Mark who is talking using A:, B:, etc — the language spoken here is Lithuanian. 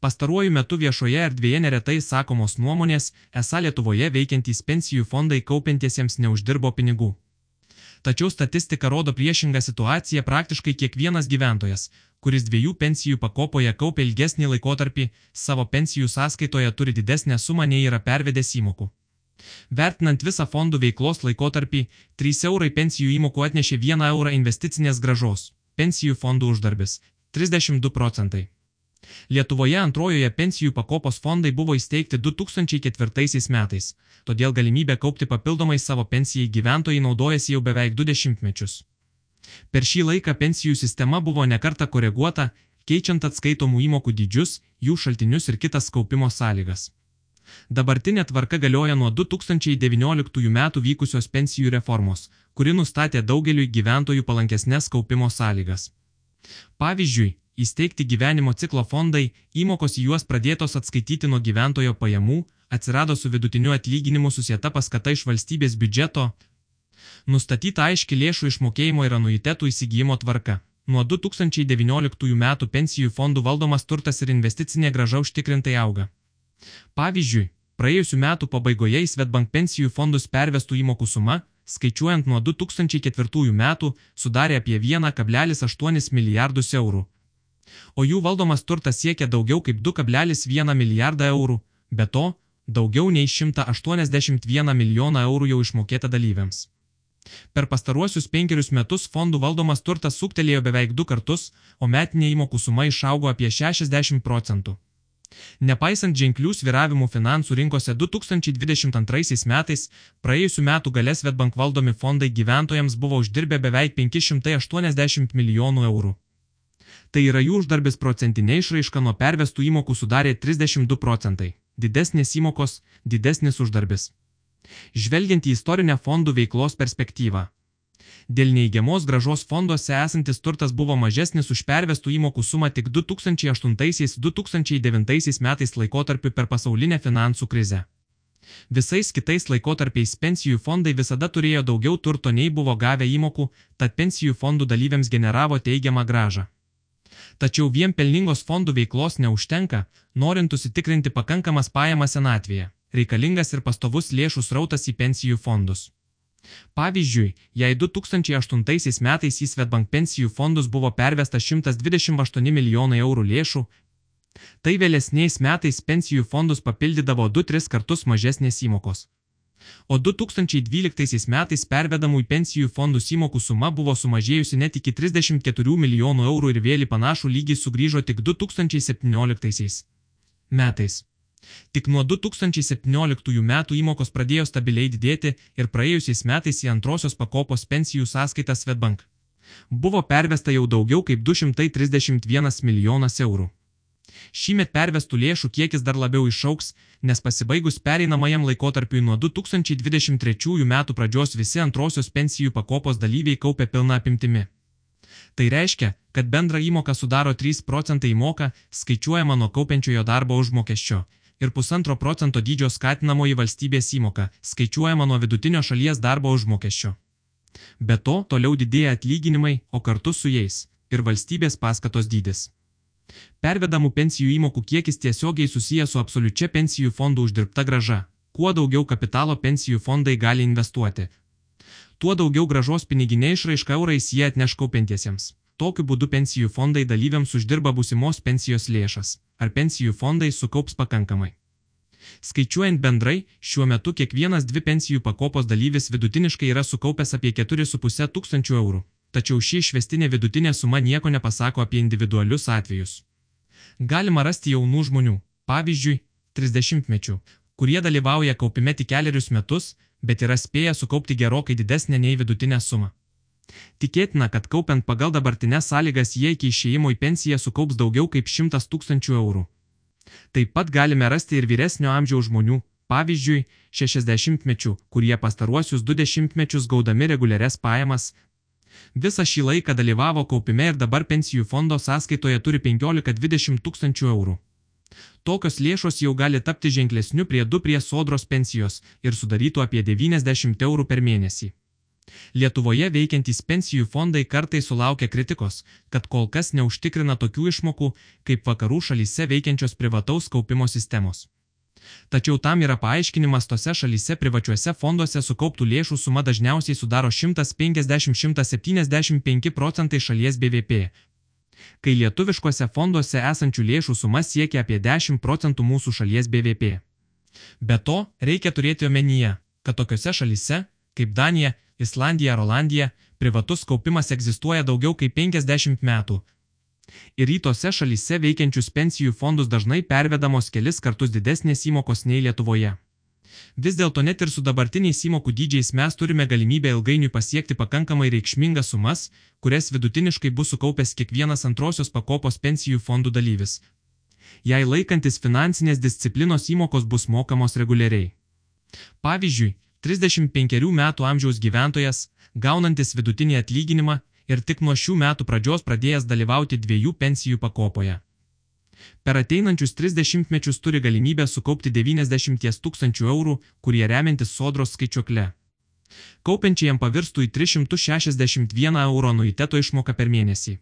A: Pastaruoju metu viešoje erdvėje neretai sakomos nuomonės, esą Lietuvoje veikiantys pensijų fondai kaupiantiesiems neuždirbo pinigų. Tačiau statistika rodo priešingą situaciją praktiškai kiekvienas gyventojas, kuris dviejų pensijų pakopoje kaupia ilgesnį laikotarpį, savo pensijų sąskaitoje turi didesnę sumą nei yra pervedęs įmokų. Vertinant visą fondų veiklos laikotarpį, 3 eurai pensijų įmokų atnešė 1 eurą investicinės gražos, pensijų fondų uždarbis - 32 procentai. Lietuvoje antrojoje pensijų pakopos fondai buvo įsteigti 2004 metais, todėl galimybę kaupti papildomai savo pensijai gyventojai naudojasi jau beveik du dešimtmečius. Per šį laiką pensijų sistema buvo nekarta koreguota, keičiant atskaitomų įmokų dydžius, jų šaltinius ir kitas kaupimo sąlygas. Dabartinė tvarka galioja nuo 2019 metų vykusios pensijų reformos, kuri nustatė daugeliui gyventojų palankesnės kaupimo sąlygas. Pavyzdžiui, įsteigti gyvenimo ciklo fondai, įmokos į juos pradėtos atskaityti nuo gyventojo pajamų, atsirado su vidutiniu atlyginimu susieta paskata iš valstybės biudžeto, nustatyta aiški lėšų išmokėjimo ir anuitetų įsigijimo tvarka. Nuo 2019 metų pensijų fondų valdomas turtas ir investicinė graža užtikrintai auga. Pavyzdžiui, praėjusiu metu pabaigoje į Svetbank pensijų fondus pervestų įmokų suma, skaičiuojant nuo 2004 metų, sudarė apie 1,8 milijardus eurų, o jų valdomas turtas siekia daugiau kaip 2,1 milijardą eurų, be to, daugiau nei 181 milijoną eurų jau išmokėta dalyviams. Per pastaruosius penkerius metus fondų valdomas turtas suktelėjo beveik du kartus, o metinė įmokų suma išaugo apie 60 procentų. Nepaisant ženklių sviravimų finansų rinkose 2022 metais, praėjusiu metu galės Svetbank valdomi fondai gyventojams buvo uždirbę beveik 580 milijonų eurų tai yra jų uždarbis procentinė išraiška nuo pervestų įmokų sudarė 32 procentai. Didesnės įmokos - didesnis uždarbis. Žvelgiant į istorinę fondų veiklos perspektyvą. Dėl neįgiamos gražos fonduose esantis turtas buvo mažesnis už pervestų įmokų sumą tik 2008-2009 metais laikotarpiu per pasaulinę finansų krizę. Visais kitais laikotarpiais pensijų fondai visada turėjo daugiau turto nei buvo gavę įmokų, tad pensijų fondų dalyviams generavo teigiamą gražą. Tačiau vien pelningos fondų veiklos neužtenka, norint užsitikrinti pakankamas pajamas senatvėje. Reikalingas ir pastovus lėšų srautas į pensijų fondus. Pavyzdžiui, jei 2008 metais į Svetbank pensijų fondus buvo pervesta 128 milijonai eurų lėšų, tai vėlesniais metais pensijų fondus papildydavo 2-3 kartus mažesnės įmokos o 2012 metais pervedamų į pensijų fondus įmokų suma buvo sumažėjusi net iki 34 milijonų eurų ir vėl į panašų lygį sugrįžo tik 2017 metais. Tik nuo 2017 metų įmokos pradėjo stabiliai didėti ir praėjusiais metais į antrosios pakopos pensijų sąskaitą Svetbank buvo pervesta jau daugiau kaip 231 milijonas eurų. Šįmet pervestų lėšų kiekis dar labiau išauks, nes pasibaigus pereinamajam laikotarpiui nuo 2023 metų pradžios visi antrosios pensijų pakopos dalyviai kaupia pilną apimtimi. Tai reiškia, kad bendra įmoka sudaro 3 procentai įmoka, skaičiuojama nuo kaupiančiojo darbo užmokesčio, ir pusantro procento dydžio skatinamoji valstybės įmoka, skaičiuojama nuo vidutinio šalies darbo užmokesčio. Be to, toliau didėja atlyginimai, o kartu su jais ir valstybės paskatos dydis. Pervedamų pensijų įmokų kiekis tiesiogiai susijęs su absoliučia pensijų fondų uždirbta graža. Kuo daugiau kapitalo pensijų fondai gali investuoti, tuo daugiau gražos piniginė išraiška eurais jie atneš kaupiantiesiems. Tokiu būdu pensijų fondai dalyviams uždirba būsimos pensijos lėšas, ar pensijų fondai sukaups pakankamai. Skaičiuojant bendrai, šiuo metu kiekvienas dvi pensijų pakopos dalyvis vidutiniškai yra sukaupęs apie 4,5 tūkstančių eurų tačiau ši išvestinė vidutinė suma nieko nepasako apie individualius atvejus. Galima rasti jaunų žmonių, pavyzdžiui, 30-mečių, kurie dalyvauja kaupime tik keliarius metus, bet yra spėję sukaupti gerokai didesnę nei vidutinę sumą. Tikėtina, kad kaupiant pagal dabartinės sąlygas jie iki išėjimo į pensiją sukaups daugiau kaip 100 tūkstančių eurų. Taip pat galime rasti ir vyresnio amžiaus žmonių, pavyzdžiui, 60-mečių, kurie pastaruosius 20 mečius gaudami reguliarias pajamas, Visą šį laiką dalyvavo kaupime ir dabar pensijų fondo sąskaitoje turi 15-20 tūkstančių eurų. Tokios lėšos jau gali tapti ženklesniu priedu prie sodros pensijos ir sudarytų apie 90 eurų per mėnesį. Lietuvoje veikiantys pensijų fondai kartai sulaukia kritikos, kad kol kas neužtikrina tokių išmokų, kaip vakarų šalyse veikiančios privataus kaupimo sistemos. Tačiau tam yra paaiškinimas tose šalyse privačiuose fonduose sukauptų lėšų suma dažniausiai sudaro 150-175 procentai šalies BVP, kai lietuviškuose fonduose esančių lėšų suma siekia apie 10 procentų mūsų šalies BVP. Be to, reikia turėti omenyje, kad tokiuose šalyse, kaip Danija, Islandija ar Olandija, privatus kaupimas egzistuoja daugiau kaip 50 metų, ir rytose šalyse veikiančius pensijų fondus dažnai pervedamos kelis kartus didesnės įmokos nei Lietuvoje. Vis dėlto net ir su dabartiniais įmokų dydžiais mes turime galimybę ilgainiui pasiekti pakankamai reikšmingas sumas, kurias vidutiniškai bus sukaupęs kiekvienas antrosios pakopos pensijų fondų dalyvis. Jei laikantis finansinės disciplinos įmokos bus mokamos reguliariai. Pavyzdžiui, 35 metų amžiaus gyventojas, gaunantis vidutinį atlyginimą, ir tik nuo šių metų pradžios pradėjęs dalyvauti dviejų pensijų pakopoje. Per ateinančius 30 mečius turi galimybę sukaupti 90 tūkstančių eurų, kurie remiantis sodros skaičiukle. Kaupiančiajam pavirstų į 361 euro nuiteto išmoką per mėnesį.